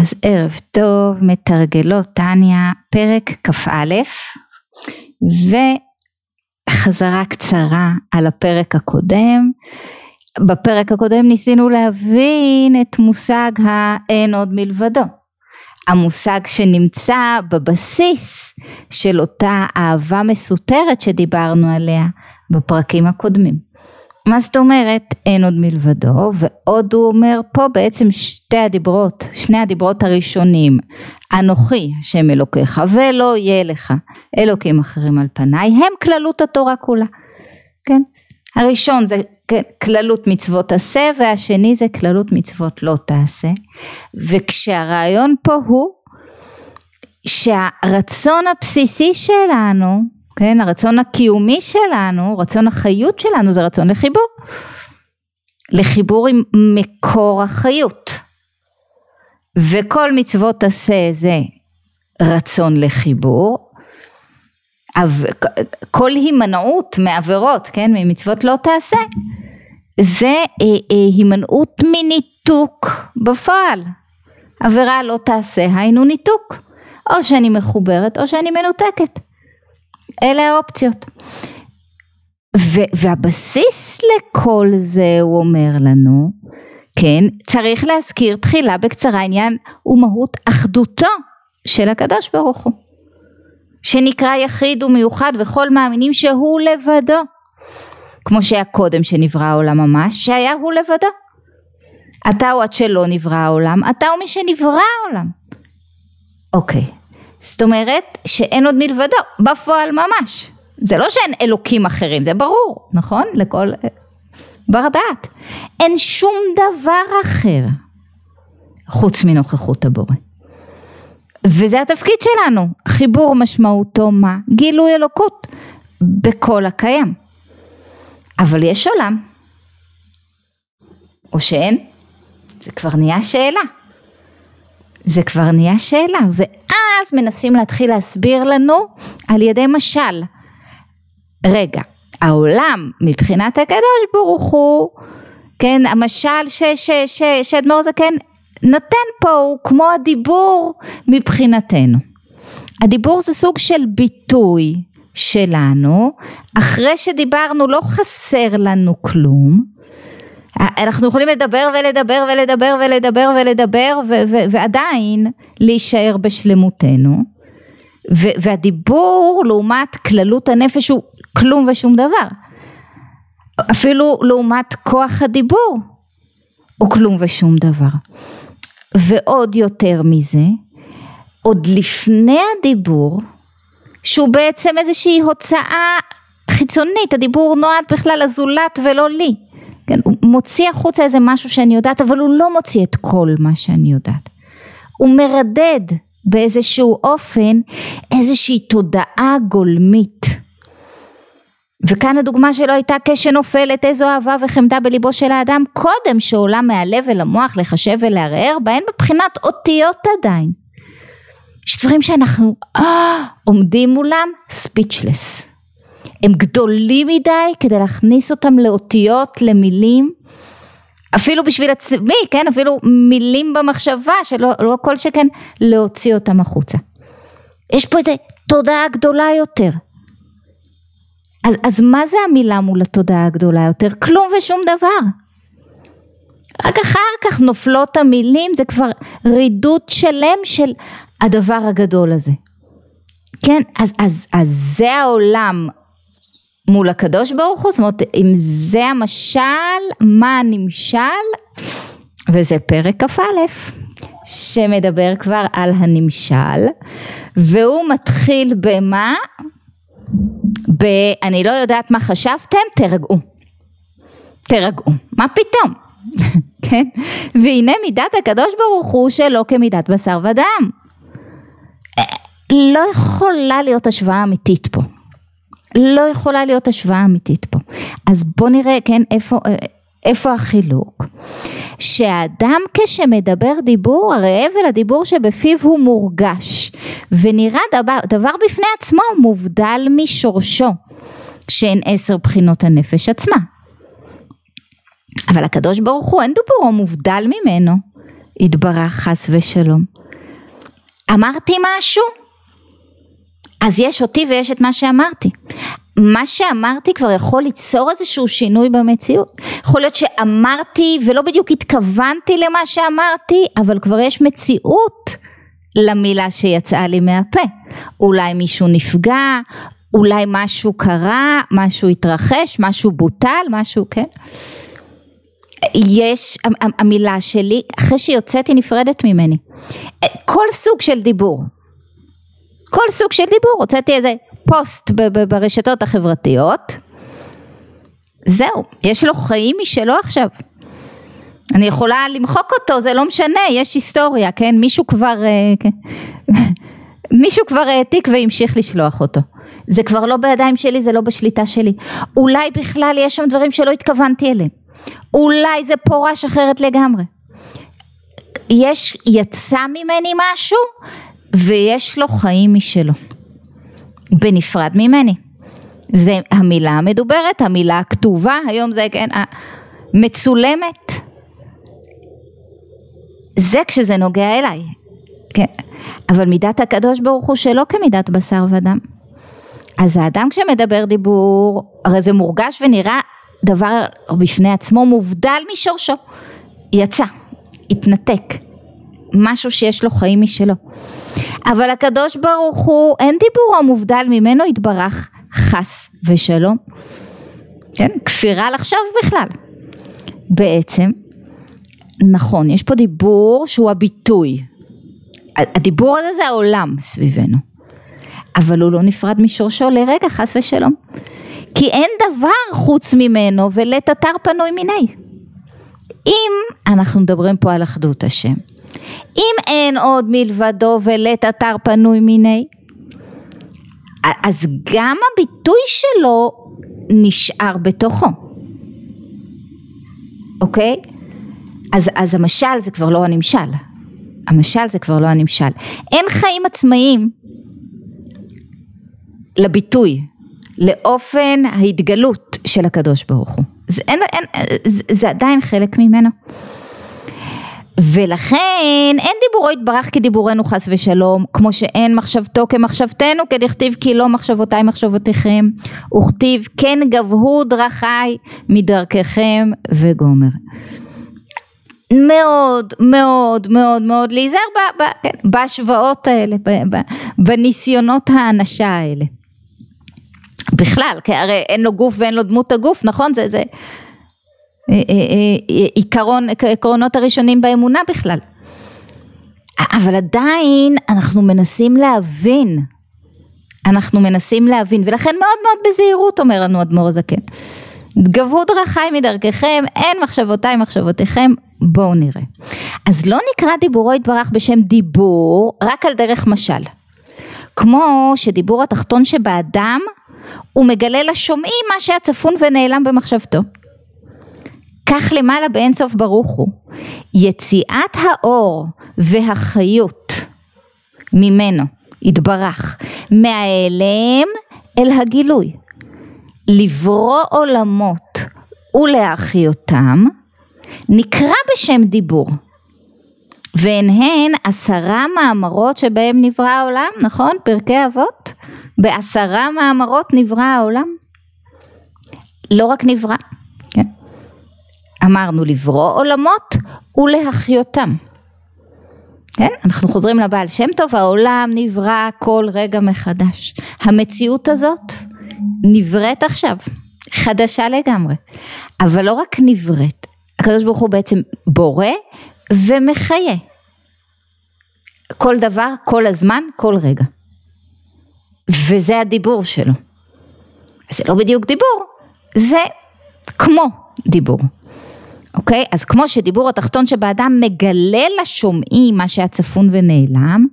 אז ערב טוב, מתרגלות טניה, פרק כ"א, וחזרה קצרה על הפרק הקודם. בפרק הקודם ניסינו להבין את מושג האין עוד מלבדו. המושג שנמצא בבסיס של אותה אהבה מסותרת שדיברנו עליה בפרקים הקודמים. מה זאת אומרת אין עוד מלבדו ועוד הוא אומר פה בעצם שתי הדיברות שני הדיברות הראשונים אנוכי השם אלוקיך ולא יהיה לך אלוקים אחרים על פניי הם כללות התורה כולה כן? הראשון זה כן, כללות מצוות עשה והשני זה כללות מצוות לא תעשה. וכשהרעיון פה הוא שהרצון הבסיסי שלנו כן, הרצון הקיומי שלנו, רצון החיות שלנו זה רצון לחיבור. לחיבור עם מקור החיות. וכל מצוות עשה זה רצון לחיבור. כל הימנעות מעבירות, כן, ממצוות לא תעשה, זה אה, אה, הימנעות מניתוק בפועל. עבירה לא תעשה, היינו ניתוק. או שאני מחוברת או שאני מנותקת. אלה האופציות. ו- והבסיס לכל זה הוא אומר לנו, כן, צריך להזכיר תחילה בקצרה עניין ומהות אחדותו של הקדוש ברוך הוא, שנקרא יחיד ומיוחד וכל מאמינים שהוא לבדו, כמו שהיה קודם שנברא העולם ממש, שהיה הוא לבדו. אתה הוא עד שלא נברא העולם, אתה הוא מי שנברא העולם. אוקיי, זאת אומרת שאין עוד מלבדו, בפועל ממש. זה לא שאין אלוקים אחרים, זה ברור, נכון? לכל בר דעת. אין שום דבר אחר חוץ מנוכחות הבורא. וזה התפקיד שלנו, חיבור משמעותו מה? גילוי אלוקות בכל הקיים. אבל יש עולם, או שאין, זה כבר נהיה שאלה. זה כבר נהיה שאלה, ואז מנסים להתחיל להסביר לנו על ידי משל. רגע, העולם מבחינת הקדוש ברוך הוא, כן, המשל שאדמו"ר זקן נותן פה הוא כמו הדיבור מבחינתנו. הדיבור זה סוג של ביטוי שלנו, אחרי שדיברנו לא חסר לנו כלום, אנחנו יכולים לדבר ולדבר ולדבר ולדבר ולדבר ו- ו- ועדיין להישאר בשלמותנו. ו- והדיבור לעומת כללות הנפש הוא כלום ושום דבר. אפילו לעומת כוח הדיבור הוא כלום ושום דבר. ועוד יותר מזה עוד לפני הדיבור שהוא בעצם איזושהי הוצאה חיצונית הדיבור נועד בכלל לזולת ולא לי כן, הוא מוציא החוצה איזה משהו שאני יודעת, אבל הוא לא מוציא את כל מה שאני יודעת. הוא מרדד באיזשהו אופן איזושהי תודעה גולמית. וכאן הדוגמה שלו הייתה כשנופלת איזו אהבה וחמדה בליבו של האדם קודם שעולה מהלב אל המוח לחשב ולערער בהן בבחינת אותיות עדיין. יש דברים שאנחנו אה, עומדים מולם ספיצ'לס. הם גדולים מדי כדי להכניס אותם לאותיות, למילים, אפילו בשביל עצמי, כן, אפילו מילים במחשבה, שלא לא כל שכן להוציא אותם החוצה. יש פה איזה תודעה גדולה יותר. אז, אז מה זה המילה מול התודעה הגדולה יותר? כלום ושום דבר. רק אחר כך נופלות המילים, זה כבר רידוד שלם של הדבר הגדול הזה. כן, אז, אז, אז זה העולם מול הקדוש ברוך הוא, זאת אומרת אם זה המשל, מה הנמשל, וזה פרק כ"א שמדבר כבר על הנמשל, והוא מתחיל במה? ב... אני לא יודעת מה חשבתם, תרגעו. תרגעו. מה פתאום? כן? והנה מידת הקדוש ברוך הוא שלא כמידת בשר ודם. לא יכולה להיות השוואה אמיתית פה. לא יכולה להיות השוואה אמיתית פה. אז בוא נראה, כן, איפה, איפה החילוק? שהאדם כשמדבר דיבור, הרי הבל הדיבור שבפיו הוא מורגש, ונראה דבר, דבר בפני עצמו מובדל משורשו, שהן עשר בחינות הנפש עצמה. אבל הקדוש ברוך הוא אין דיבורו מובדל ממנו, יתברך חס ושלום. אמרתי משהו? אז יש אותי ויש את מה שאמרתי. מה שאמרתי כבר יכול ליצור איזשהו שינוי במציאות. יכול להיות שאמרתי ולא בדיוק התכוונתי למה שאמרתי, אבל כבר יש מציאות למילה שיצאה לי מהפה. אולי מישהו נפגע, אולי משהו קרה, משהו התרחש, משהו בוטל, משהו, כן? יש, המילה שלי, אחרי שיוצאתי נפרדת ממני. כל סוג של דיבור, כל סוג של דיבור, הוצאתי איזה פוסט ברשתות החברתיות, זהו, יש לו חיים משלו עכשיו. אני יכולה למחוק אותו, זה לא משנה, יש היסטוריה, כן? מישהו כבר, אה, כן? מישהו כבר העתיק והמשיך לשלוח אותו. זה כבר לא בידיים שלי, זה לא בשליטה שלי. אולי בכלל יש שם דברים שלא התכוונתי אליהם. אולי זה פורש אחרת לגמרי. יש, יצא ממני משהו ויש לו חיים משלו. בנפרד ממני. זה המילה המדוברת, המילה הכתובה, היום זה כן, מצולמת. זה כשזה נוגע אליי, כן. אבל מידת הקדוש ברוך הוא שלא כמידת בשר ודם. אז האדם כשמדבר דיבור, הרי זה מורגש ונראה דבר בפני עצמו מובדל משורשו. יצא, התנתק, משהו שיש לו חיים משלו. אבל הקדוש ברוך הוא, אין דיבור המובדל ממנו יתברך, חס ושלום. כן? כפירה לחשוב בכלל. בעצם, נכון, יש פה דיבור שהוא הביטוי. הדיבור הזה זה העולם סביבנו. אבל הוא לא נפרד משורשו לרגע, חס ושלום. כי אין דבר חוץ ממנו ולית אתר פנוי מיני. אם אנחנו מדברים פה על אחדות השם, אם אין עוד מלבדו ולית אתר פנוי מיני, אז גם הביטוי שלו נשאר בתוכו, אוקיי? אז, אז המשל זה כבר לא הנמשל, המשל זה כבר לא הנמשל. אין חיים עצמאיים לביטוי, לאופן ההתגלות של הקדוש ברוך הוא. זה, אין, אין, זה, זה עדיין חלק ממנו. ולכן אין דיבורו יתברך כדיבורנו חס ושלום, כמו שאין מחשבתו כמחשבתנו, כדכתיב כי לא מחשבותיי מחשבותיכם, וכתיב כן גבהו דרכיי מדרככם וגומר. מאוד מאוד מאוד מאוד להיזהר כן, בהשוואות האלה, בניסיונות האנשה האלה. בכלל, כי הרי אין לו גוף ואין לו דמות הגוף, נכון? זה, זה עיקרון, עקרונות הראשונים באמונה בכלל. אבל עדיין אנחנו מנסים להבין, אנחנו מנסים להבין, ולכן מאוד מאוד בזהירות אומר לנו אדמו"ר הזקן. גבו דרכיי מדרככם, אין מחשבותיי מחשבותיכם, בואו נראה. אז לא נקרא דיבורו יתברך בשם דיבור, רק על דרך משל. כמו שדיבור התחתון שבאדם, הוא מגלה לשומעים מה שהיה צפון ונעלם במחשבתו. כך למעלה באין סוף ברוך הוא, יציאת האור והחיות ממנו, יתברך, מההיעלם אל הגילוי, לברוא עולמות ולהחיותם, נקרא בשם דיבור. והן הן עשרה מאמרות שבהם נברא העולם, נכון? פרקי אבות? בעשרה מאמרות נברא העולם. לא רק נברא? אמרנו לברוא עולמות ולהחיותם. כן? אנחנו חוזרים לבעל שם טוב, העולם נברא כל רגע מחדש. המציאות הזאת נבראת עכשיו, חדשה לגמרי. אבל לא רק נבראת, הקדוש ברוך הוא בעצם בורא ומחיה. כל דבר, כל הזמן, כל רגע. וזה הדיבור שלו. זה לא בדיוק דיבור, זה כמו דיבור. אוקיי? אז כמו שדיבור התחתון שבאדם מגלה לשומעים מה שהיה צפון ונעלם,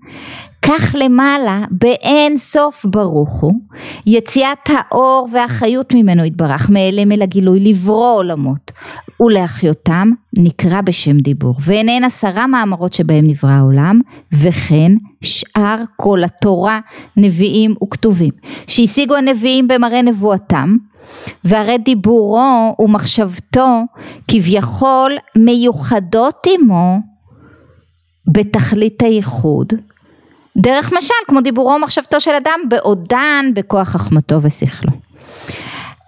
כך למעלה באין סוף ברוך הוא, יציאת האור והחיות ממנו יתברך, מאלם אל הגילוי, לברוא עולמות ולהחיותם, נקרא בשם דיבור. והן הן עשרה מאמרות שבהם נברא העולם, וכן שאר כל התורה, נביאים וכתובים, שהשיגו הנביאים במראה נבואתם, והרי דיבורו ומחשבתו כביכול מיוחדות עמו בתכלית הייחוד, דרך משל כמו דיבורו ומחשבתו של אדם בעודן בכוח חכמתו ושכלו.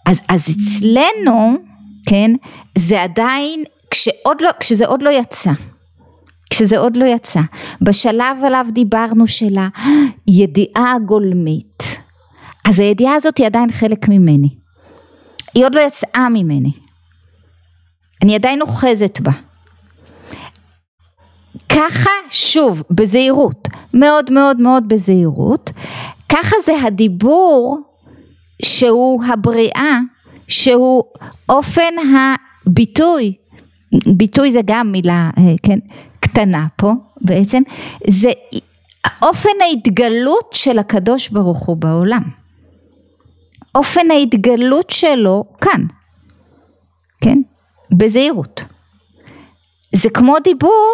אז, אז אצלנו, כן, זה עדיין, כשעוד לא, כשזה עוד לא יצא, כשזה עוד לא יצא, בשלב עליו דיברנו של הידיעה הגולמית, אז הידיעה הזאת היא עדיין חלק ממני, היא עוד לא יצאה ממני, אני עדיין אוחזת בה. ככה שוב בזהירות מאוד מאוד מאוד בזהירות ככה זה הדיבור שהוא הבריאה שהוא אופן הביטוי. ביטוי זה גם מילה אה, כן קטנה פה בעצם. זה אופן ההתגלות של הקדוש ברוך הוא בעולם אופן ההתגלות שלו כאן כן בזהירות זה כמו דיבור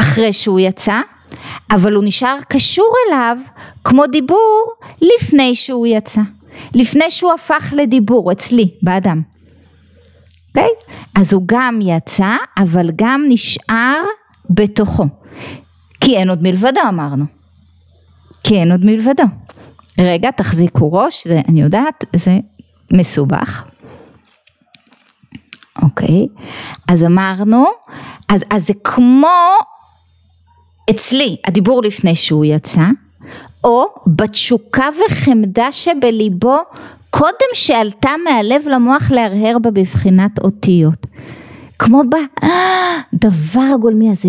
אחרי שהוא יצא, אבל הוא נשאר קשור אליו כמו דיבור לפני שהוא יצא, לפני שהוא הפך לדיבור אצלי, באדם. אוקיי? Okay? אז הוא גם יצא, אבל גם נשאר בתוכו. כי אין עוד מלבדו אמרנו. כי אין עוד מלבדו. רגע, תחזיקו ראש, זה, אני יודעת, זה מסובך. אוקיי, אז אמרנו, אז, אז זה כמו אצלי הדיבור לפני שהוא יצא, או בתשוקה וחמדה שבליבו קודם שעלתה מהלב למוח להרהר בה בבחינת אותיות. כמו בדבר הגולמי הזה,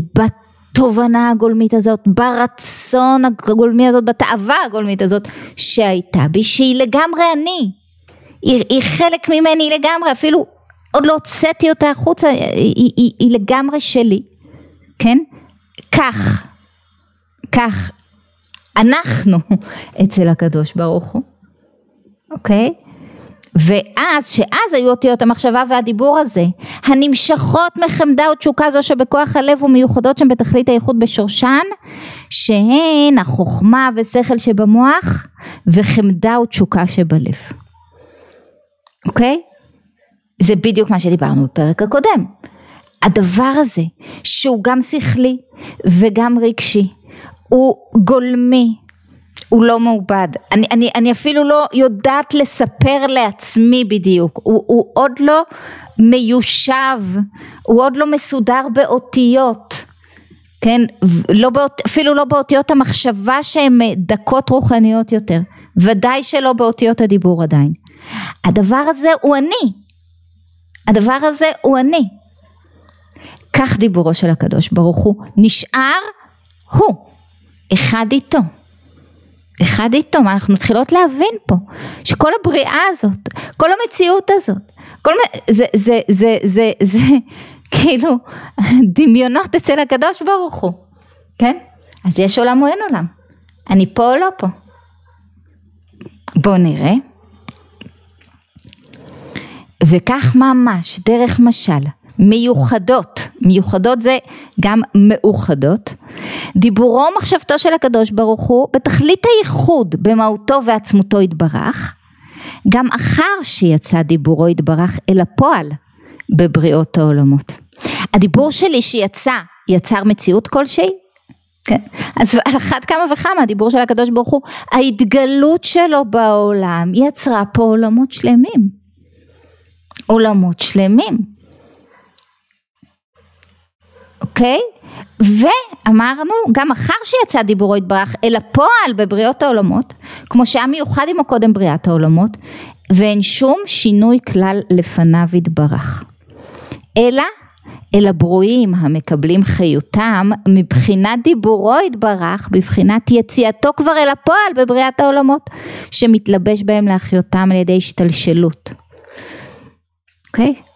בתובנה הגולמית הזאת, ברצון הגולמי הזאת, בתאווה הגולמית הזאת שהייתה בי, שהיא לגמרי אני. היא, היא חלק ממני לגמרי, אפילו עוד לא הוצאתי אותה החוצה, היא, היא, היא, לגמרי שלי, כן? כך כך אנחנו אצל הקדוש ברוך הוא, אוקיי? ואז, שאז היו אותיות המחשבה והדיבור הזה, הנמשכות מחמדה ותשוקה זו שבכוח הלב ומיוחדות שהן בתכלית הייחוד בשורשן, שהן החוכמה ושכל שבמוח וחמדה ותשוקה שבלב. אוקיי? זה בדיוק מה שדיברנו בפרק הקודם. הדבר הזה, שהוא גם שכלי וגם רגשי, הוא גולמי, הוא לא מעובד. אני, אני, אני אפילו לא יודעת לספר לעצמי בדיוק, הוא, הוא עוד לא מיושב, הוא עוד לא מסודר באותיות, כן? לא באות, אפילו לא באותיות המחשבה שהן דקות רוחניות יותר, ודאי שלא באותיות הדיבור עדיין. הדבר הזה הוא אני, הדבר הזה הוא אני. כך דיבורו של הקדוש ברוך הוא נשאר הוא. אחד איתו. אחד איתו, מה אנחנו מתחילות להבין פה, שכל הבריאה הזאת, כל המציאות הזאת, כל זה, זה, זה, זה, זה, זה כאילו דמיונות אצל הקדוש ברוך הוא, כן? אז יש עולם או אין עולם, אני פה או לא פה. בואו נראה. וכך ממש, דרך משל, מיוחדות, מיוחדות זה גם מאוחדות, דיבורו ומחשבתו של הקדוש ברוך הוא בתכלית הייחוד במהותו ועצמותו יתברך, גם אחר שיצא דיבורו יתברך אל הפועל בבריאות העולמות. הדיבור שלי שיצא, יצר מציאות כלשהי? כן. אז על אחת כמה וכמה הדיבור של הקדוש ברוך הוא, ההתגלות שלו בעולם יצרה פה עולמות שלמים. עולמות שלמים. אוקיי? ואמרנו גם אחר שיצא דיבורו יתברך אל הפועל בבריאות העולמות כמו שהיה מיוחד עמו קודם בריאת העולמות ואין שום שינוי כלל לפניו יתברך אלא אל הברואים המקבלים חיותם מבחינת דיבורו יתברך בבחינת יציאתו כבר אל הפועל בבריאת העולמות שמתלבש בהם להחיותם על ידי השתלשלות אוקיי? Okay?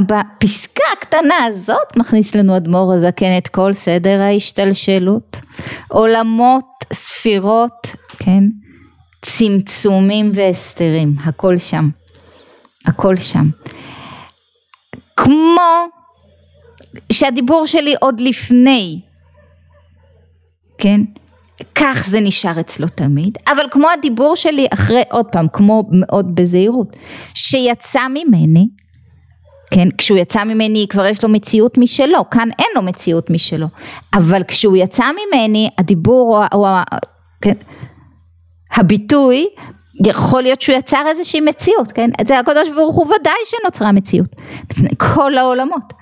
בפסקה הקטנה הזאת מכניס לנו אדמו"ר הזקן את כל סדר ההשתלשלות, עולמות, ספירות, כן, צמצומים והסתרים, הכל שם, הכל שם. כמו שהדיבור שלי עוד לפני, כן, כך זה נשאר אצלו תמיד, אבל כמו הדיבור שלי אחרי, עוד פעם, כמו מאוד בזהירות, שיצא ממני, כן, כשהוא יצא ממני כבר יש לו מציאות משלו, כאן אין לו מציאות משלו, אבל כשהוא יצא ממני הדיבור או, או כן, הביטוי יכול להיות שהוא יצר איזושהי מציאות, כן? זה הקדוש ברוך הוא ודאי שנוצרה מציאות. כל העולמות.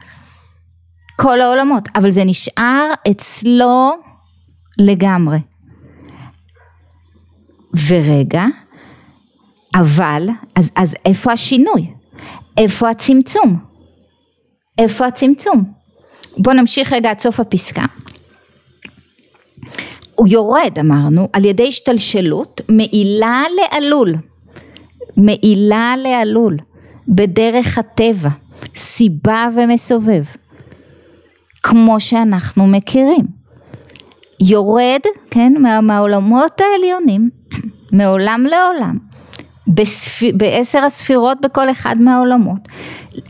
כל העולמות. אבל זה נשאר אצלו לגמרי. ורגע, אבל, אז, אז איפה השינוי? איפה הצמצום? איפה הצמצום? בואו נמשיך רגע עד סוף הפסקה. הוא יורד אמרנו על ידי השתלשלות מעילה לעלול, מעילה לעלול, בדרך הטבע, סיבה ומסובב, כמו שאנחנו מכירים. יורד, כן, מה, מהעולמות העליונים, מעולם לעולם, בספ... בעשר הספירות בכל אחד מהעולמות,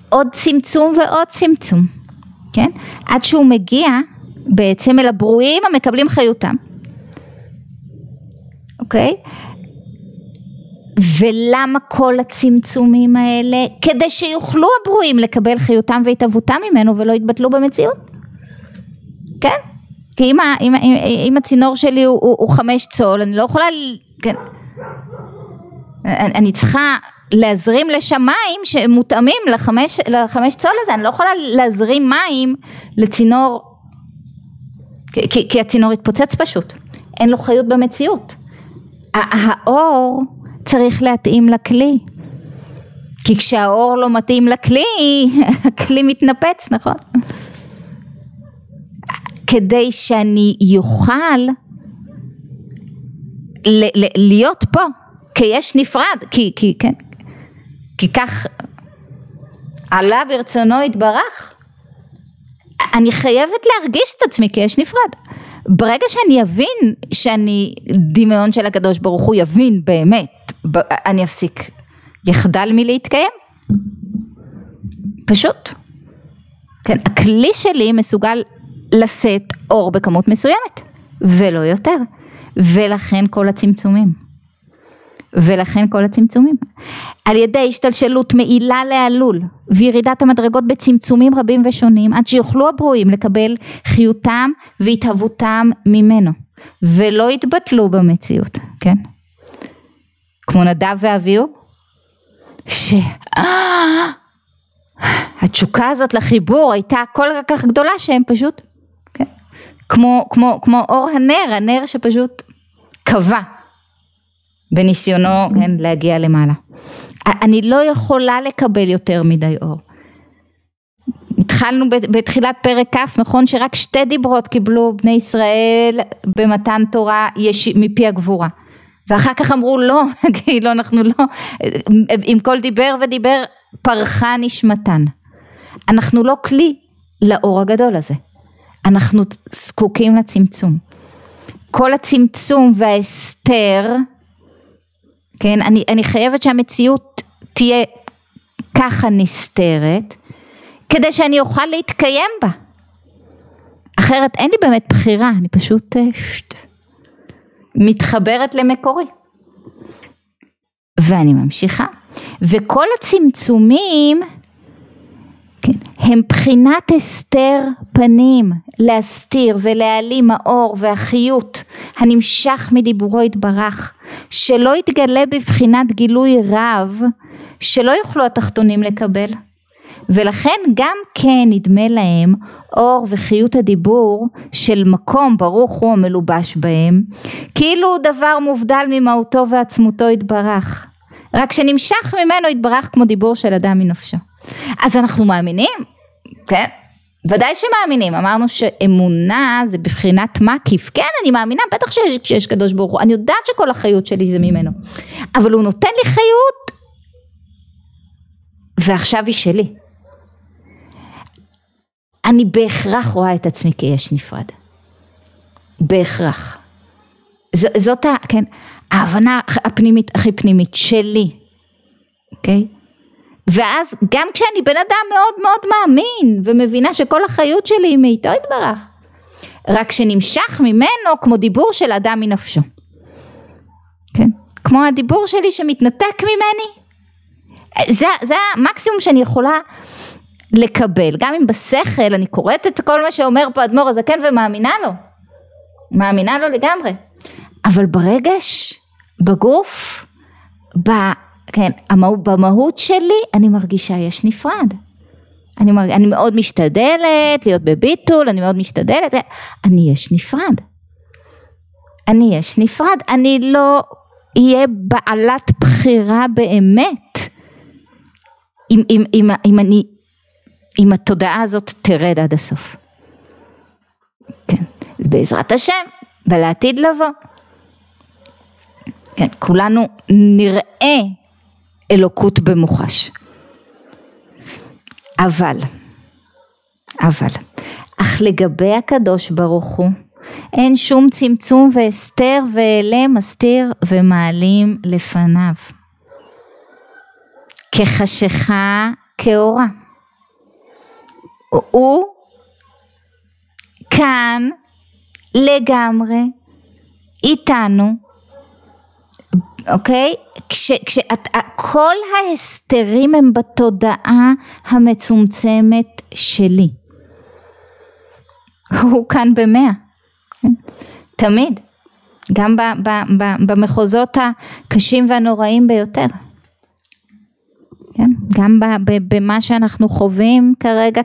עוד צמצום ועוד צמצום, כן? עד שהוא מגיע בעצם אל הברואים המקבלים חיותם. אוקיי? ולמה כל הצמצומים האלה? כדי שיוכלו הברואים לקבל חיותם והתהוותם ממנו ולא יתבטלו במציאות. כן? כי אם, אם, אם, אם הצינור שלי הוא, הוא, הוא חמש צול, אני לא יכולה, כן, אני צריכה להזרים לשם מים שמותאמים לחמש, לחמש צול הזה, אני לא יכולה להזרים מים לצינור, כי, כי, הצינור יתפוצץ פשוט, אין לו חיות במציאות. האור צריך להתאים לכלי. כי כשהאור לא מתאים לכלי, הכלי מתנפץ, נכון? כדי שאני יוכל להיות פה כיש נפרד, כי, כי, כן, כי כך עלה ברצונו יתברך. אני חייבת להרגיש את עצמי כיש נפרד. ברגע שאני אבין שאני דמיון של הקדוש ברוך הוא יבין באמת, אני אפסיק, יחדל מלהתקיים. פשוט. כן, הכלי שלי מסוגל לשאת אור בכמות מסוימת, ולא יותר. ולכן כל הצמצומים. ולכן כל הצמצומים. על ידי השתלשלות מעילה לעלול וירידת המדרגות בצמצומים רבים ושונים עד שיוכלו הברואים לקבל חיותם והתהוותם ממנו ולא יתבטלו במציאות, כן? כמו נדב ואביהו שהתשוקה הזאת לחיבור הייתה כל כך גדולה שהם פשוט, כן? כמו, כמו, כמו אור הנר, הנר שפשוט כבה בניסיונו כן, להגיע למעלה. אני לא יכולה לקבל יותר מדי אור. התחלנו בתחילת פרק כ', נכון שרק שתי דיברות קיבלו בני ישראל במתן תורה יש, מפי הגבורה. ואחר כך אמרו לא, כאילו אנחנו לא, עם כל דיבר ודיבר פרחה נשמתן. אנחנו לא כלי לאור הגדול הזה. אנחנו זקוקים לצמצום. כל הצמצום וההסתר כן, אני, אני חייבת שהמציאות תהיה ככה נסתרת, כדי שאני אוכל להתקיים בה. אחרת אין לי באמת בחירה, אני פשוט אה, שט, מתחברת למקורי. ואני ממשיכה. וכל הצמצומים כן, הם בחינת הסתר פנים, להסתיר ולהעלים האור והחיות הנמשך מדיבורו יתברך, שלא יתגלה בבחינת גילוי רב, שלא יוכלו התחתונים לקבל. ולכן גם כן נדמה להם אור וחיות הדיבור של מקום ברוך הוא המלובש בהם, כאילו דבר מובדל ממהותו ועצמותו יתברך, רק שנמשך ממנו יתברך כמו דיבור של אדם מנפשו. אז אנחנו מאמינים, כן? ודאי שמאמינים, אמרנו שאמונה זה בבחינת מקיף, כן אני מאמינה בטח שיש, שיש קדוש ברוך הוא, אני יודעת שכל החיות שלי זה ממנו, אבל הוא נותן לי חיות ועכשיו היא שלי. אני בהכרח רואה את עצמי כיש נפרד, בהכרח. ז, זאת ה, כן, ההבנה הפנימית הכי פנימית שלי, אוקיי? Okay? ואז גם כשאני בן אדם מאוד מאוד מאמין ומבינה שכל החיות שלי היא מאיתו יתברך רק שנמשך ממנו כמו דיבור של אדם מנפשו כן כמו הדיבור שלי שמתנתק ממני זה, זה המקסימום שאני יכולה לקבל, גם אם בשכל אני קוראת את כל מה שאומר פה אדמו"ר הזקן ומאמינה לו, מאמינה לו לגמרי, אבל ברגש, בגוף, ב, כן, במהות שלי אני מרגישה יש נפרד. אני, מרג... אני מאוד משתדלת להיות בביטול, אני מאוד משתדלת, אני יש נפרד. אני יש נפרד, אני לא אהיה בעלת בחירה באמת אם, אם, אם, אם אני, אם התודעה הזאת תרד עד הסוף. כן, בעזרת השם, ולעתיד לבוא. כן, כולנו נראה אלוקות במוחש. אבל, אבל, אך לגבי הקדוש ברוך הוא, אין שום צמצום והסתר ואלה מסתיר ומעלים לפניו. כחשיכה כאורה. הוא כאן לגמרי איתנו, אוקיי? כשכל ההסתרים הם בתודעה המצומצמת שלי. הוא כאן במאה, כן? תמיד, גם ב, ב, ב, במחוזות הקשים והנוראים ביותר. כן? גם במה שאנחנו חווים כרגע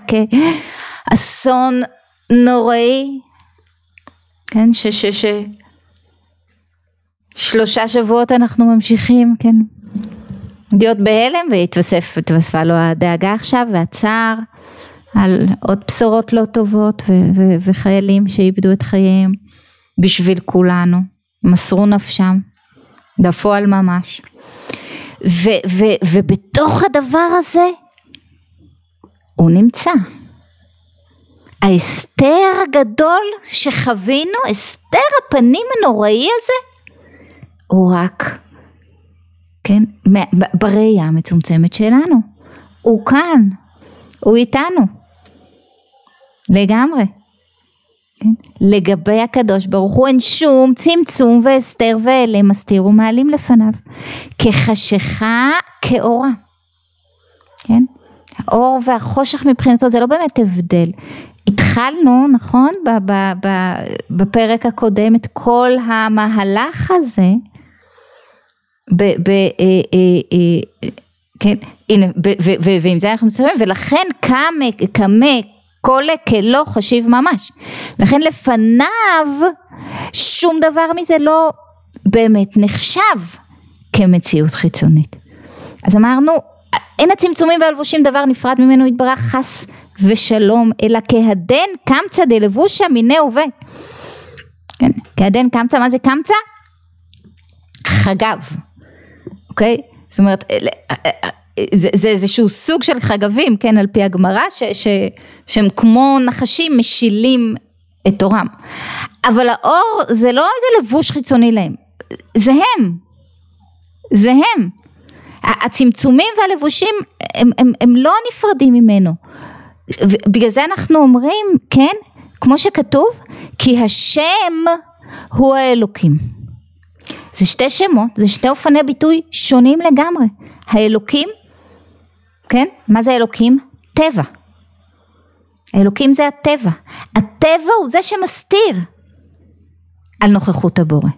כאסון נוראי, כן? ש, ש, ש, שלושה שבועות אנחנו ממשיכים, כן? להיות בהלם והתווספה לו הדאגה עכשיו והצער על עוד בשורות לא טובות ו- ו- וחיילים שאיבדו את חייהם בשביל כולנו, מסרו נפשם, בפועל ממש. ו- ו- ובתוך הדבר הזה הוא נמצא. ההסתר הגדול שחווינו, הסתר הפנים הנוראי הזה, הוא רק, כן, בראייה המצומצמת שלנו. הוא כאן, הוא איתנו, לגמרי. כן? לגבי הקדוש ברוך הוא אין שום צמצום והסתר ואלה מסתיר ומעלים לפניו. כחשיכה כאורה. כן? האור והחושך מבחינתו זה לא באמת הבדל. התחלנו נכון? בפרק הקודם את כל המהלך הזה ב, ב, אה, אה, אה, כן הנה ועם זה אנחנו מסיימים ולכן קמה קמה כל כלא חשיב ממש. לכן לפניו שום דבר מזה לא באמת נחשב כמציאות חיצונית. אז אמרנו, אין הצמצומים והלבושים דבר נפרד ממנו יתברך חס ושלום, אלא כהדן קמצא דלבושה מיני הווה. כן, כהדן קמצא, מה זה קמצא? חגב, אוקיי? זאת אומרת, זה, זה איזשהו סוג של חגבים, כן, על פי הגמרא, שהם כמו נחשים משילים את תורם. אבל האור זה לא איזה לבוש חיצוני להם, זה הם, זה הם. הצמצומים והלבושים הם, הם, הם לא נפרדים ממנו. בגלל זה אנחנו אומרים, כן, כמו שכתוב, כי השם הוא האלוקים. זה שתי שמות, זה שתי אופני ביטוי שונים לגמרי. האלוקים כן? מה זה אלוקים? טבע. אלוקים זה הטבע. הטבע הוא זה שמסתיר על נוכחות הבורא.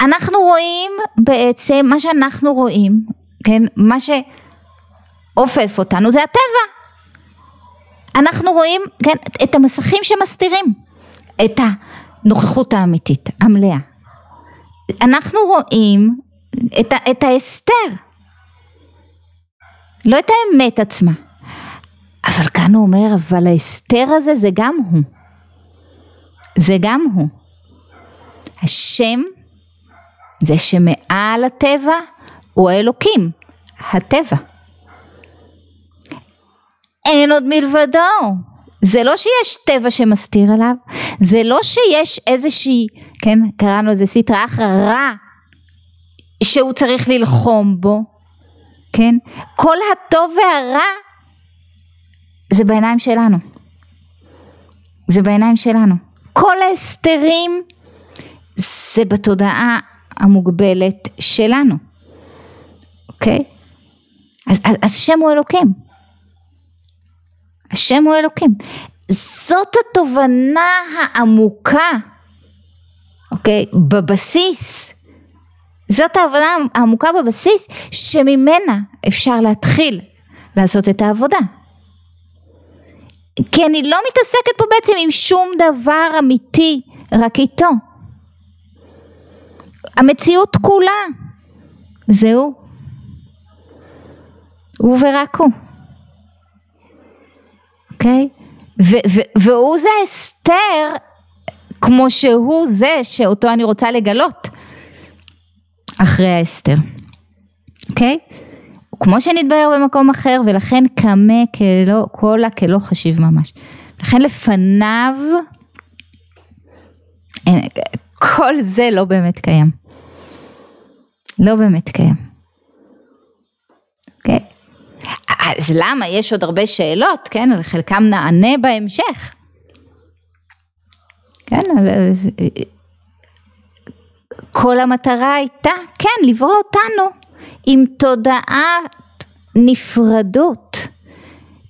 אנחנו רואים בעצם, מה שאנחנו רואים, כן, מה שעופף אותנו זה הטבע. אנחנו רואים, כן, את המסכים שמסתירים את הנוכחות האמיתית, המלאה. אנחנו רואים את, את ההסתר. לא את האמת עצמה. אבל כאן הוא אומר, אבל ההסתר הזה זה גם הוא. זה גם הוא. השם, זה שמעל הטבע, הוא האלוקים, הטבע. אין עוד מלבדו. זה לא שיש טבע שמסתיר עליו, זה לא שיש איזושהי, כן, קראנו לזה סטרא אחרא רע, שהוא צריך ללחום בו, כן? כל הטוב והרע זה בעיניים שלנו. זה בעיניים שלנו. כל ההסתרים זה בתודעה המוגבלת שלנו, אוקיי? אז, אז, אז שם הוא אלוקים. השם הוא אלוקים. זאת התובנה העמוקה, אוקיי? בבסיס. זאת ההבנה העמוקה בבסיס שממנה אפשר להתחיל לעשות את העבודה. כי אני לא מתעסקת פה בעצם עם שום דבר אמיתי, רק איתו. המציאות כולה, זהו. הוא ורק הוא. אוקיי? והוא זה אסתר כמו שהוא זה שאותו אני רוצה לגלות אחרי האסתר. אוקיי? כמו שנתבהר במקום אחר ולכן קמה כלא, קולה כלא חשיב ממש. לכן לפניו אין, כל זה לא באמת קיים. לא באמת קיים. אוקיי? אז למה? יש עוד הרבה שאלות, כן? על חלקם נענה בהמשך. כן, כל המטרה הייתה, כן, לברוא אותנו עם תודעת נפרדות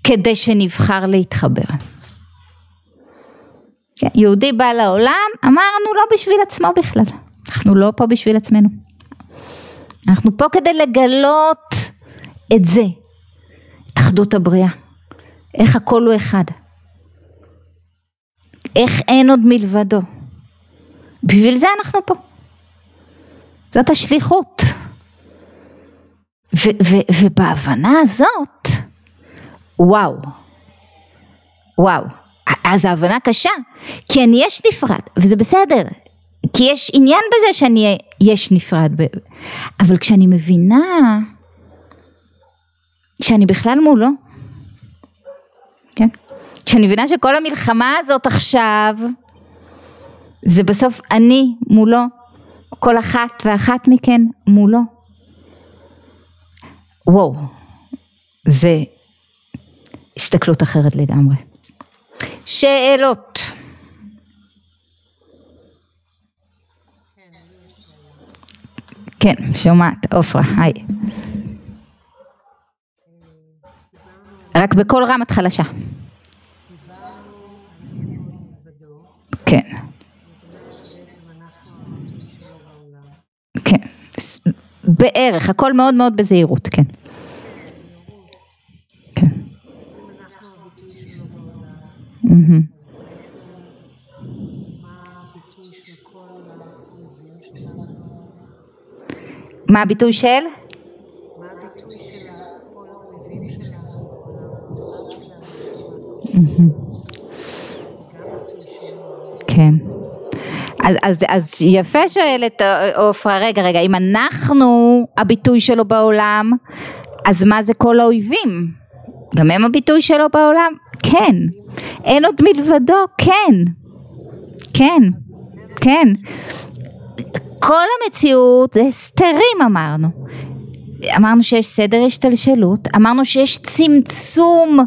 כדי שנבחר להתחבר. כן, יהודי בא לעולם, אמרנו לא בשביל עצמו בכלל, אנחנו לא פה בשביל עצמנו. אנחנו פה כדי לגלות את זה, אחדות הבריאה, איך הכל הוא אחד, איך אין עוד מלבדו. בשביל זה אנחנו פה. זאת השליחות. ו- ו- ובהבנה הזאת, וואו, וואו, אז ההבנה קשה, כי אני יש נפרד, וזה בסדר, כי יש עניין בזה שאני יש נפרד, אבל כשאני מבינה שאני בכלל מולו, כן? כשאני מבינה שכל המלחמה הזאת עכשיו, זה בסוף אני מולו, כל אחת ואחת מכן מולו. וואו, זה הסתכלות אחרת לגמרי. שאלות. כן, שומעת, עופרה, היי. רק בקול רם את חלשה. כן. כן, בערך, הכל מאוד מאוד בזהירות, כן. כן. מה הביטוי של? כן. אז, אז, אז יפה שואלת עופרה, רגע, רגע, אם אנחנו הביטוי שלו בעולם, אז מה זה כל האויבים? גם הם הביטוי שלו בעולם? כן. אין עוד מלבדו? כן. כן. כן. כל המציאות זה הסתרים אמרנו. אמרנו שיש סדר השתלשלות, אמרנו שיש צמצום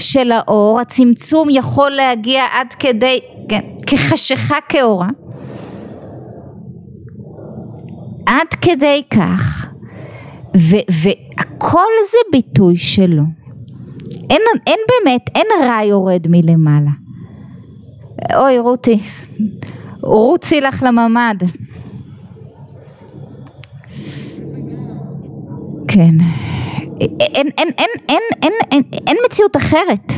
של האור, הצמצום יכול להגיע עד כדי, כן, כחשיכה כאורה. עד כדי כך, והכל זה ביטוי שלו. אין, אין באמת, אין רע יורד מלמעלה. אוי רותי, רוצי לך לממ"ד. כן. אין, אין, אין, אין, אין, אין, אין, מציאות אחרת.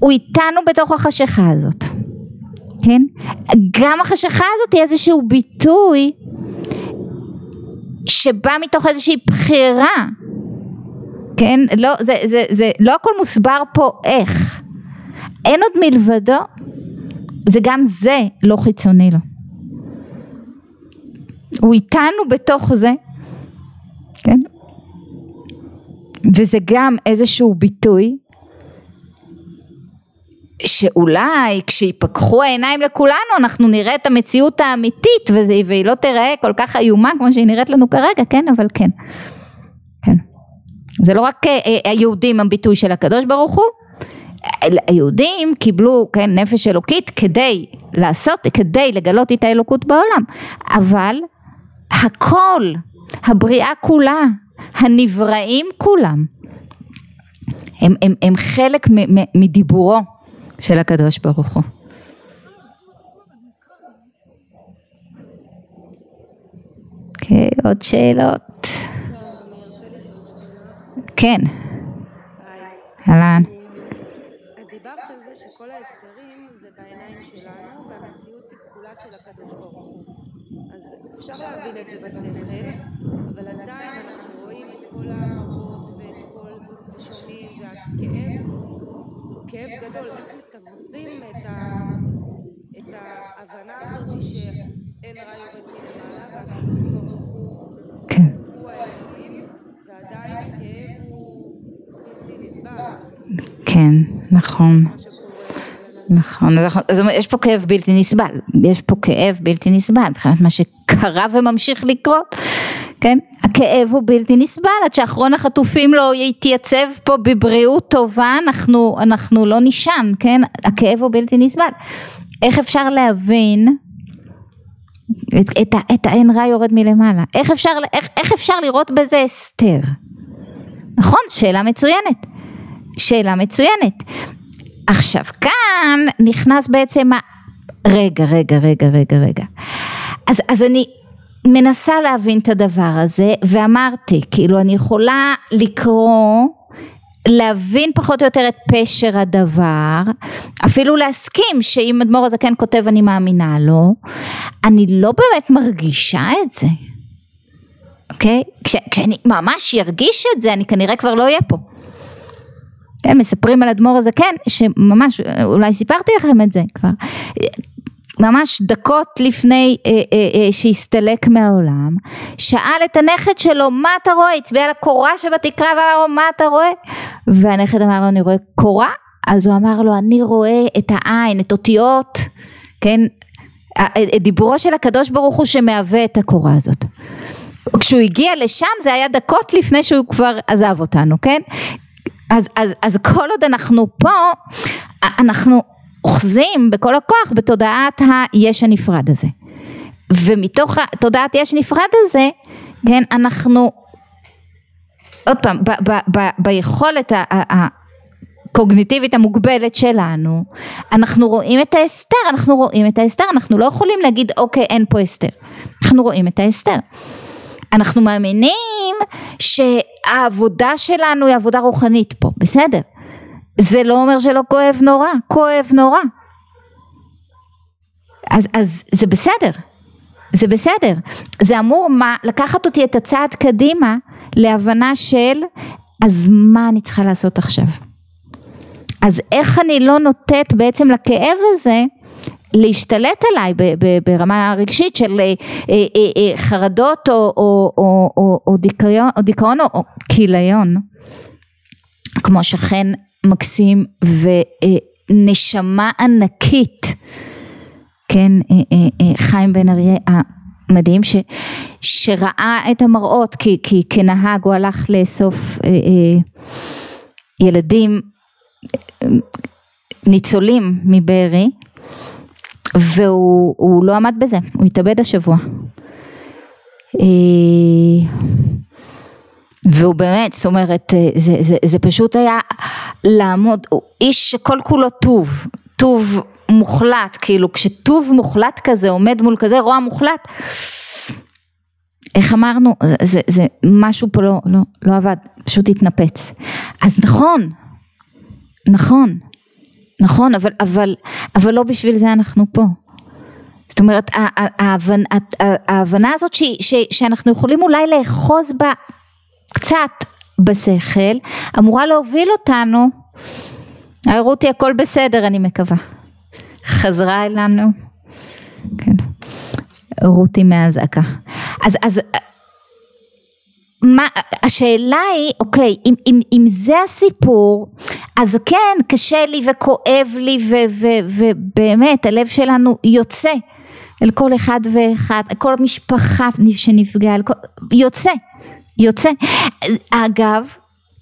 הוא איתנו בתוך החשיכה הזאת. כן? גם החשיכה הזאת היא איזשהו ביטוי שבא מתוך איזושהי בחירה. כן? לא, זה, זה, זה, לא הכל מוסבר פה איך. אין עוד מלבדו, זה גם זה לא חיצוני לו. הוא איתנו בתוך זה, כן? וזה גם איזשהו ביטוי שאולי כשיפקחו העיניים לכולנו אנחנו נראה את המציאות האמיתית וזה, והיא לא תראה כל כך איומה כמו שהיא נראית לנו כרגע, כן? אבל כן. כן. זה לא רק אה, אה, היהודים הביטוי של הקדוש ברוך הוא, היהודים קיבלו כן, נפש אלוקית כדי לעשות, כדי לגלות את האלוקות בעולם, אבל הכל, הבריאה כולה, הנבראים כולם, הם, הם, הם חלק מ, מ, מדיבורו של הקדוש ברוך הוא. אוקיי, עוד שאלות? כן. אהלן. דיברת על זה שכל ההסברים זה בעיניים שלנו והמציאות היא כפולה של הקדוש ברוך הוא. אז אפשר להבין את זה בשכל, אבל עדיין אנחנו רואים את כל המראות ואת כל ושומעים והכאב הוא כאב גדול. איך את ההבנה הזאת שאין רע יורד מלמעלה והקדוש הוא כן. האלוהים ועדיין הוא בלתי נסבל. כן, נכון. נכון, אז, אז יש פה כאב בלתי נסבל, יש פה כאב בלתי נסבל, מבחינת מה שקרה וממשיך לקרות, כן? הכאב הוא בלתי נסבל, עד שאחרון החטופים לא יתייצב פה בבריאות טובה, אנחנו, אנחנו לא נישן, כן? הכאב הוא בלתי נסבל. איך אפשר להבין את, את, את האין רע יורד מלמעלה? איך אפשר, איך, איך אפשר לראות בזה הסתר? נכון, שאלה מצוינת. שאלה מצוינת. עכשיו כאן נכנס בעצם ה... רגע, רגע, רגע, רגע, רגע. אז, אז אני מנסה להבין את הדבר הזה, ואמרתי, כאילו אני יכולה לקרוא, להבין פחות או יותר את פשר הדבר, אפילו להסכים שאם אדמו"ר הזקן כותב אני מאמינה לו, אני לא באמת מרגישה את זה. אוקיי? כש, כשאני ממש ארגיש את זה, אני כנראה כבר לא אהיה פה. כן, מספרים על אדמו"ר הזקן, שממש, אולי סיפרתי לכם את זה כבר, ממש דקות לפני אה, אה, אה, שהסתלק מהעולם, שאל את הנכד שלו, מה אתה רואה? הצביע על הקורה שבתקרה ואמר לו, מה אתה רואה? והנכד אמר לו, אני רואה קורה? אז הוא אמר לו, אני רואה את העין, את אותיות, כן, דיבורו של הקדוש ברוך הוא שמהווה את הקורה הזאת. כשהוא הגיע לשם זה היה דקות לפני שהוא כבר עזב אותנו, כן? אז, אז, אז כל עוד אנחנו פה, אנחנו אוחזים בכל הכוח בתודעת היש הנפרד הזה. ומתוך תודעת יש נפרד הזה, כן, אנחנו, עוד פעם, ב, ב, ב, ביכולת ה, ה, הקוגניטיבית המוגבלת שלנו, אנחנו רואים את ההסתר, אנחנו רואים את ההסתר, אנחנו לא יכולים להגיד אוקיי אין פה הסתר, אנחנו רואים את ההסתר. אנחנו מאמינים שהעבודה שלנו היא עבודה רוחנית פה, בסדר. זה לא אומר שלא כואב נורא, כואב נורא. אז, אז זה בסדר, זה בסדר. זה אמור מה, לקחת אותי את הצעד קדימה להבנה של אז מה אני צריכה לעשות עכשיו. אז איך אני לא נותנת בעצם לכאב הזה להשתלט עליי ב- ב- ברמה רגשית של אה, אה, אה, חרדות או, או, או, או, או דיכאון או, או כיליון, כמו שכן מקסים ונשמה ענקית, כן, חיים בן אריה המדהים, ש, שראה את המראות, כי, כי כנהג הוא הלך לאסוף ילדים ניצולים מבארי, והוא לא עמד בזה, הוא התאבד השבוע. והוא באמת, זאת אומרת, זה, זה, זה פשוט היה לעמוד, הוא איש שכל כולו טוב, טוב מוחלט, כאילו כשטוב מוחלט כזה עומד מול כזה רוע מוחלט, איך אמרנו, זה, זה, זה משהו פה לא, לא, לא עבד, פשוט התנפץ. אז נכון, נכון, נכון, אבל, אבל, אבל לא בשביל זה אנחנו פה. זאת אומרת, ההבנה, ההבנה הזאת ש, ש, שאנחנו יכולים אולי לאחוז בה קצת בשכל, אמורה להוביל אותנו, רותי הכל בסדר אני מקווה, חזרה אלינו, כן, רותי מהאזעקה. אז, אז מה, השאלה היא, אוקיי, אם, אם, אם זה הסיפור, אז כן, קשה לי וכואב לי ו, ו, ובאמת הלב שלנו יוצא אל כל אחד ואחד, כל משפחה שנפגעה, יוצא, יוצא. אגב,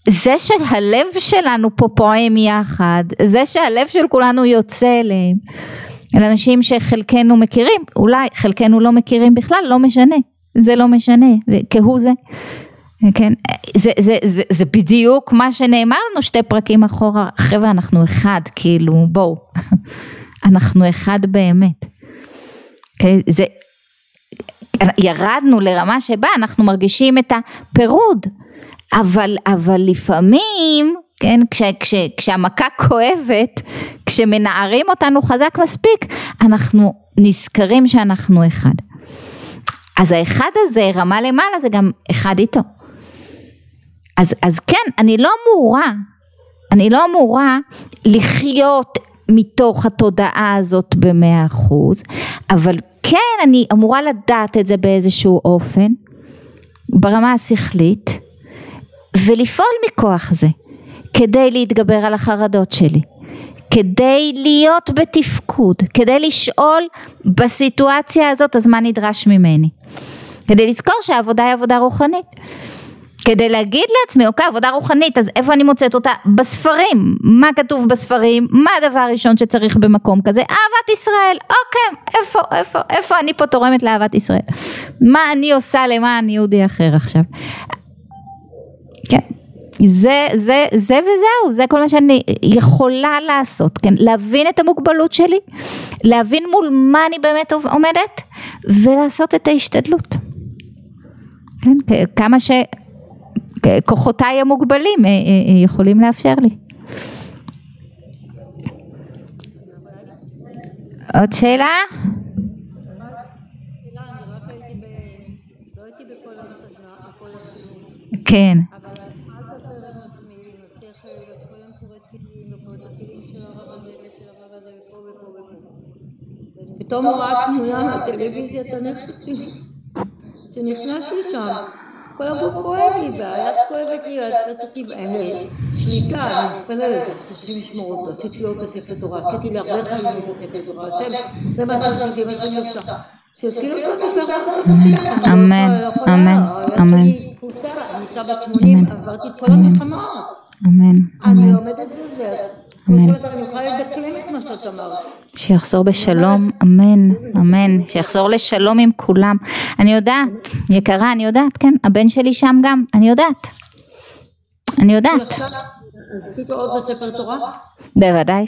זה שהלב שלנו פה פועם יחד, זה שהלב של כולנו יוצא אליהם, אל אנשים שחלקנו מכירים, אולי חלקנו לא מכירים בכלל, לא משנה, זה לא משנה, זה כהוא זה. כן, זה, זה, זה, זה בדיוק מה שנאמר לנו שתי פרקים אחורה, חבר'ה אנחנו אחד, כאילו בואו, אנחנו אחד באמת, כן, זה, ירדנו לרמה שבה אנחנו מרגישים את הפירוד, אבל, אבל לפעמים, כן, כש, כש, כשהמכה כואבת, כשמנערים אותנו חזק מספיק, אנחנו נזכרים שאנחנו אחד. אז האחד הזה, רמה למעלה, זה גם אחד איתו. אז, אז כן, אני לא אמורה, אני לא אמורה לחיות מתוך התודעה הזאת במאה אחוז, אבל כן אני אמורה לדעת את זה באיזשהו אופן, ברמה השכלית, ולפעול מכוח זה, כדי להתגבר על החרדות שלי, כדי להיות בתפקוד, כדי לשאול בסיטואציה הזאת אז מה נדרש ממני, כדי לזכור שהעבודה היא עבודה רוחנית. כדי להגיד לעצמי, אוקיי, עבודה רוחנית, אז איפה אני מוצאת אותה? בספרים. מה כתוב בספרים? מה הדבר הראשון שצריך במקום כזה? אהבת ישראל. אוקיי, איפה, איפה, איפה אני פה תורמת לאהבת ישראל? מה אני עושה למען יהודי אחר עכשיו? כן. זה, זה, זה וזהו, זה כל מה שאני יכולה לעשות, כן, להבין את המוגבלות שלי, להבין מול מה אני באמת עומדת, ולעשות את ההשתדלות. כן, כמה ש... כוחותיי המוגבלים אה, אה, אה, יכולים לאפשר לי. עוד שאלה? כן. פתאום הוא ראה תמונה בטלוויזיה את הנפש שלי, שנכנס לשם. כל הגוף כואב לי, והיד כואבת לי, רציתי שליטה, אני מתפללת, צריכים לשמור אותו, עשיתי לו את הספר תורה, עשיתי לי הרבה חיים את הספר תורה, השם, זה מה שעשיתי, מה שאני עושה. אמן, אמן, אמן. אני אישה בת 80, עברתי את כל המלחמה. אמן, אמן. אמן. שיחזור בשלום, אמן, אמן, שיחזור לשלום עם כולם. אני יודעת, יקרה, אני יודעת, כן, הבן שלי שם גם, אני יודעת. אני יודעת. עשית עוד בספר תורה? בוודאי.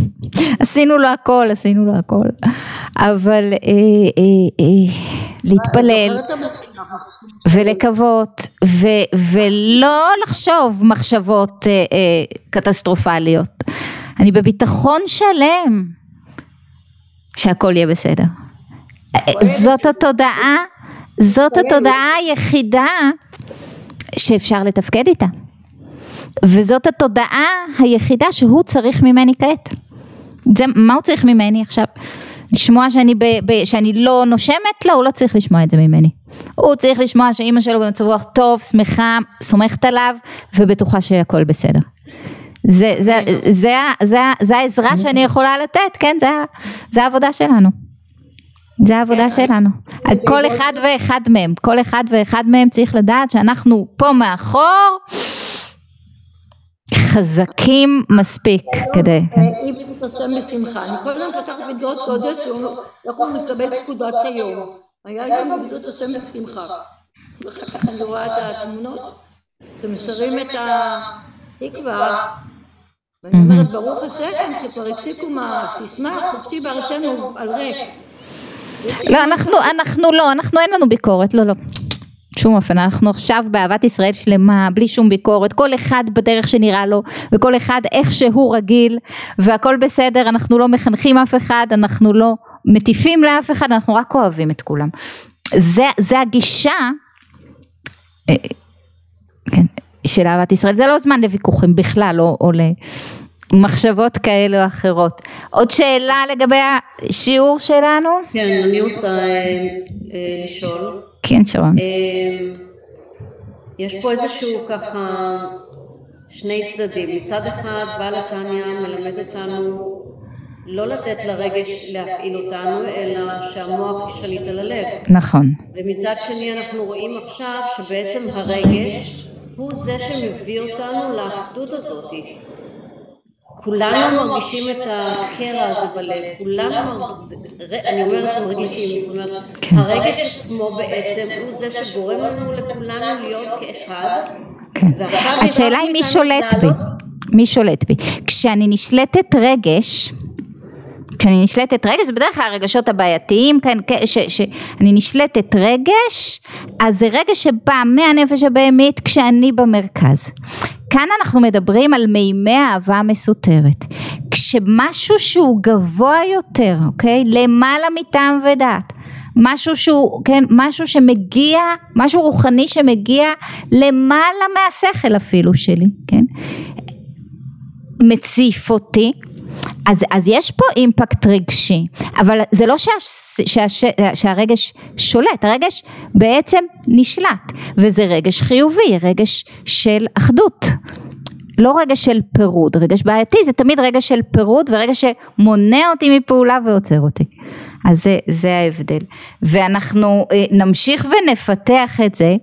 עשינו לו הכל, עשינו לו הכל. אבל אה, אה, אה, להתפלל ולקוות ולא לחשוב מחשבות קטסטרופליות. אני בביטחון שלם שהכל יהיה בסדר. זאת התודעה, זאת התודעה היחידה שאפשר שאפשר איתה. וזאת התודעה היחידה שהוא צריך ממני כעת. זה, מה הוא צריך ממני עכשיו? לשמוע שאני, ב, ב, שאני לא נושמת? לא, הוא לא צריך לשמוע את זה ממני. הוא צריך לשמוע שאימא שלו במצב רוח טוב, שמחה, סומכת עליו ובטוחה שהכל בסדר. זה, זה, זה, זה, זה, זה העזרה שאני יכולה לתת, כן? זה, זה העבודה שלנו. זה העבודה כן. שלנו. כל אחד ואחד מהם, כל אחד ואחד מהם צריך לדעת שאנחנו פה מאחור חזקים מספיק כדי... אם תתרשם בשמחה. אני כל הזמן פתחת בגדות קודש, איך הוא מקבל פקודת היום. היה יום בגדות השם בשמחה. ואחר כך אני רואה את התמונות, ומשרים את התקווה, ואני אומרת, ברוך השם, שכבר הפסיקו מהסיסמה, חופשי בארצנו על ריק. לא, אנחנו, אנחנו לא, אנחנו אין לנו ביקורת, לא, לא. שום אופן, אנחנו עכשיו באהבת ישראל שלמה, בלי שום ביקורת, כל אחד בדרך שנראה לו, וכל אחד איך שהוא רגיל, והכל בסדר, אנחנו לא מחנכים אף אחד, אנחנו לא מטיפים לאף אחד, אנחנו רק אוהבים את כולם. זה, זה הגישה אה, כן, של אהבת ישראל, זה לא זמן לוויכוחים בכלל, או, או למחשבות כאלה או אחרות. עוד שאלה לגבי השיעור שלנו? כן, אני רוצה אה, אה, לשאול. כן, שרון. אמ, יש פה איזשהו ככה שני צדדים. מצד אחד בעל התניא מלמד אותנו לא לתת לרגש להפעיל אותנו, אלא שהמוח ישליט על הלב. נכון. ומצד שני אנחנו רואים עכשיו שבעצם הרגש הוא זה שמביא אותנו לאחדות הזאת. כולנו מרגישים את הקרע הזה בלב, כולנו, מרגישים, אני אומרת מרגישים, זאת אומרת, כן. הרגש עצמו בעצם הוא זה שגורם לנו לכולנו להיות כאחד. כן. השאלה היא מי שולט בי, מי שולט בי. כשאני נשלטת רגש, כשאני נשלטת רגש, זה בדרך כלל הרגשות הבעייתיים, כן, כן, ש- שאני נשלטת רגש, אז זה רגש שבא מהנפש הבהמית כשאני במרכז. כאן אנחנו מדברים על מימי אהבה מסותרת. כשמשהו שהוא גבוה יותר, אוקיי? למעלה מטעם ודעת. משהו שהוא, כן, משהו שמגיע, משהו רוחני שמגיע למעלה מהשכל אפילו שלי, כן? מציף אותי, אז, אז יש פה אימפקט רגשי, אבל זה לא שה, שה, שה, שהרגש שולט, הרגש בעצם נשלט, וזה רגש חיובי, רגש של אחדות. לא רגש של פירוד, רגש בעייתי זה תמיד רגש של פירוד ורגש שמונע אותי מפעולה ועוצר אותי. אז זה, זה ההבדל. ואנחנו אה, נמשיך ונפתח את זה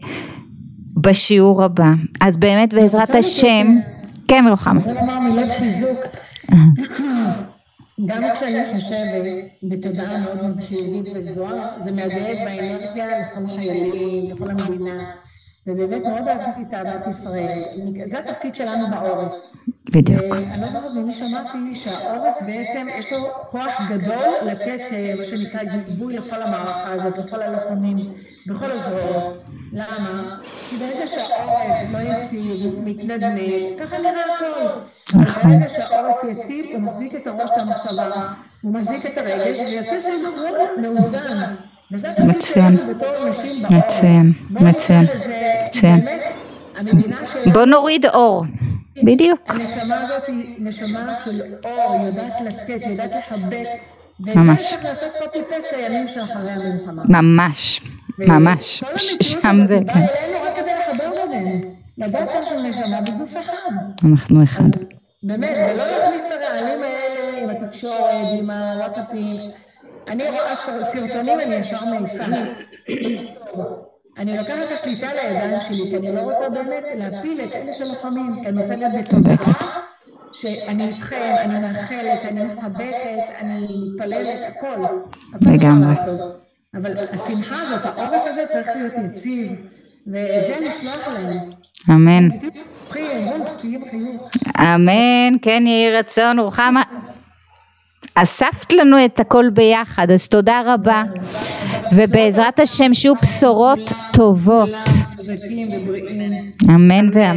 בשיעור הבא. אז באמת בעזרת השם, כן רוחמה. אני רוצה לומר מילות חיזוק. גם כשאני חושבת בתודעה מאוד מאוד חיובית וגבוהה, זה מהדהד באנרגיה לכל החיילים, לכל המדינה. ובאמת מאוד אהבתי את אהבת ישראל. זה התפקיד שלנו בעורף. בדיוק. ואני לא זוכרת ממי שמעתי שהעורף בעצם יש לו כוח גדול לתת אה, מה שנקרא גיבוי לכל המערכה הזאת, לכל הלוחמים, בכל הזרועות. למה? כי ברגע שהעורף לא יציב, מתנדנד, ככה נראה הכל. אבל ברגע שהעורף יציב, הוא מחזיק את הראש, את המחשבה, הוא מחזיק את הרגש, ויוצא סנכרון מאוזן. מצוין. מצוין, מצוין, מצוין. בוא נוריד אור. בדיוק. הנשמה הזאת היא נשמה של אור, יודעת לתת, יודעת לחבק. ממש. ממש, ממש. שם זה, כן. לדעת שאנחנו נשמה בגוף אחד. אנחנו אחד. באמת, ולא להכניס את הרעלים האלה עם התקשורת, עם הוואטסאפים. אני רואה סרטונים, אני ישר מעיפה. אני לוקחת את השליטה לידיים שלי, כי אני לא רוצה באמת להפיל את אלה שלוחמים, כי אני רוצה להיות בתודעה שאני איתכם, אני מאחלת, אני מתחבקת, אני מתפללת, הכל. לגמרי. אבל השמחה הזאת, העורף הזה צריך להיות יציב, ואת זה נשלח להם. אמן. אמן, כן יהי רצון, רוחמה. אספת לנו את הכל ביחד, אז תודה רבה. ובעזרת השם שיהיו בשורות טובות. אמן ואמן.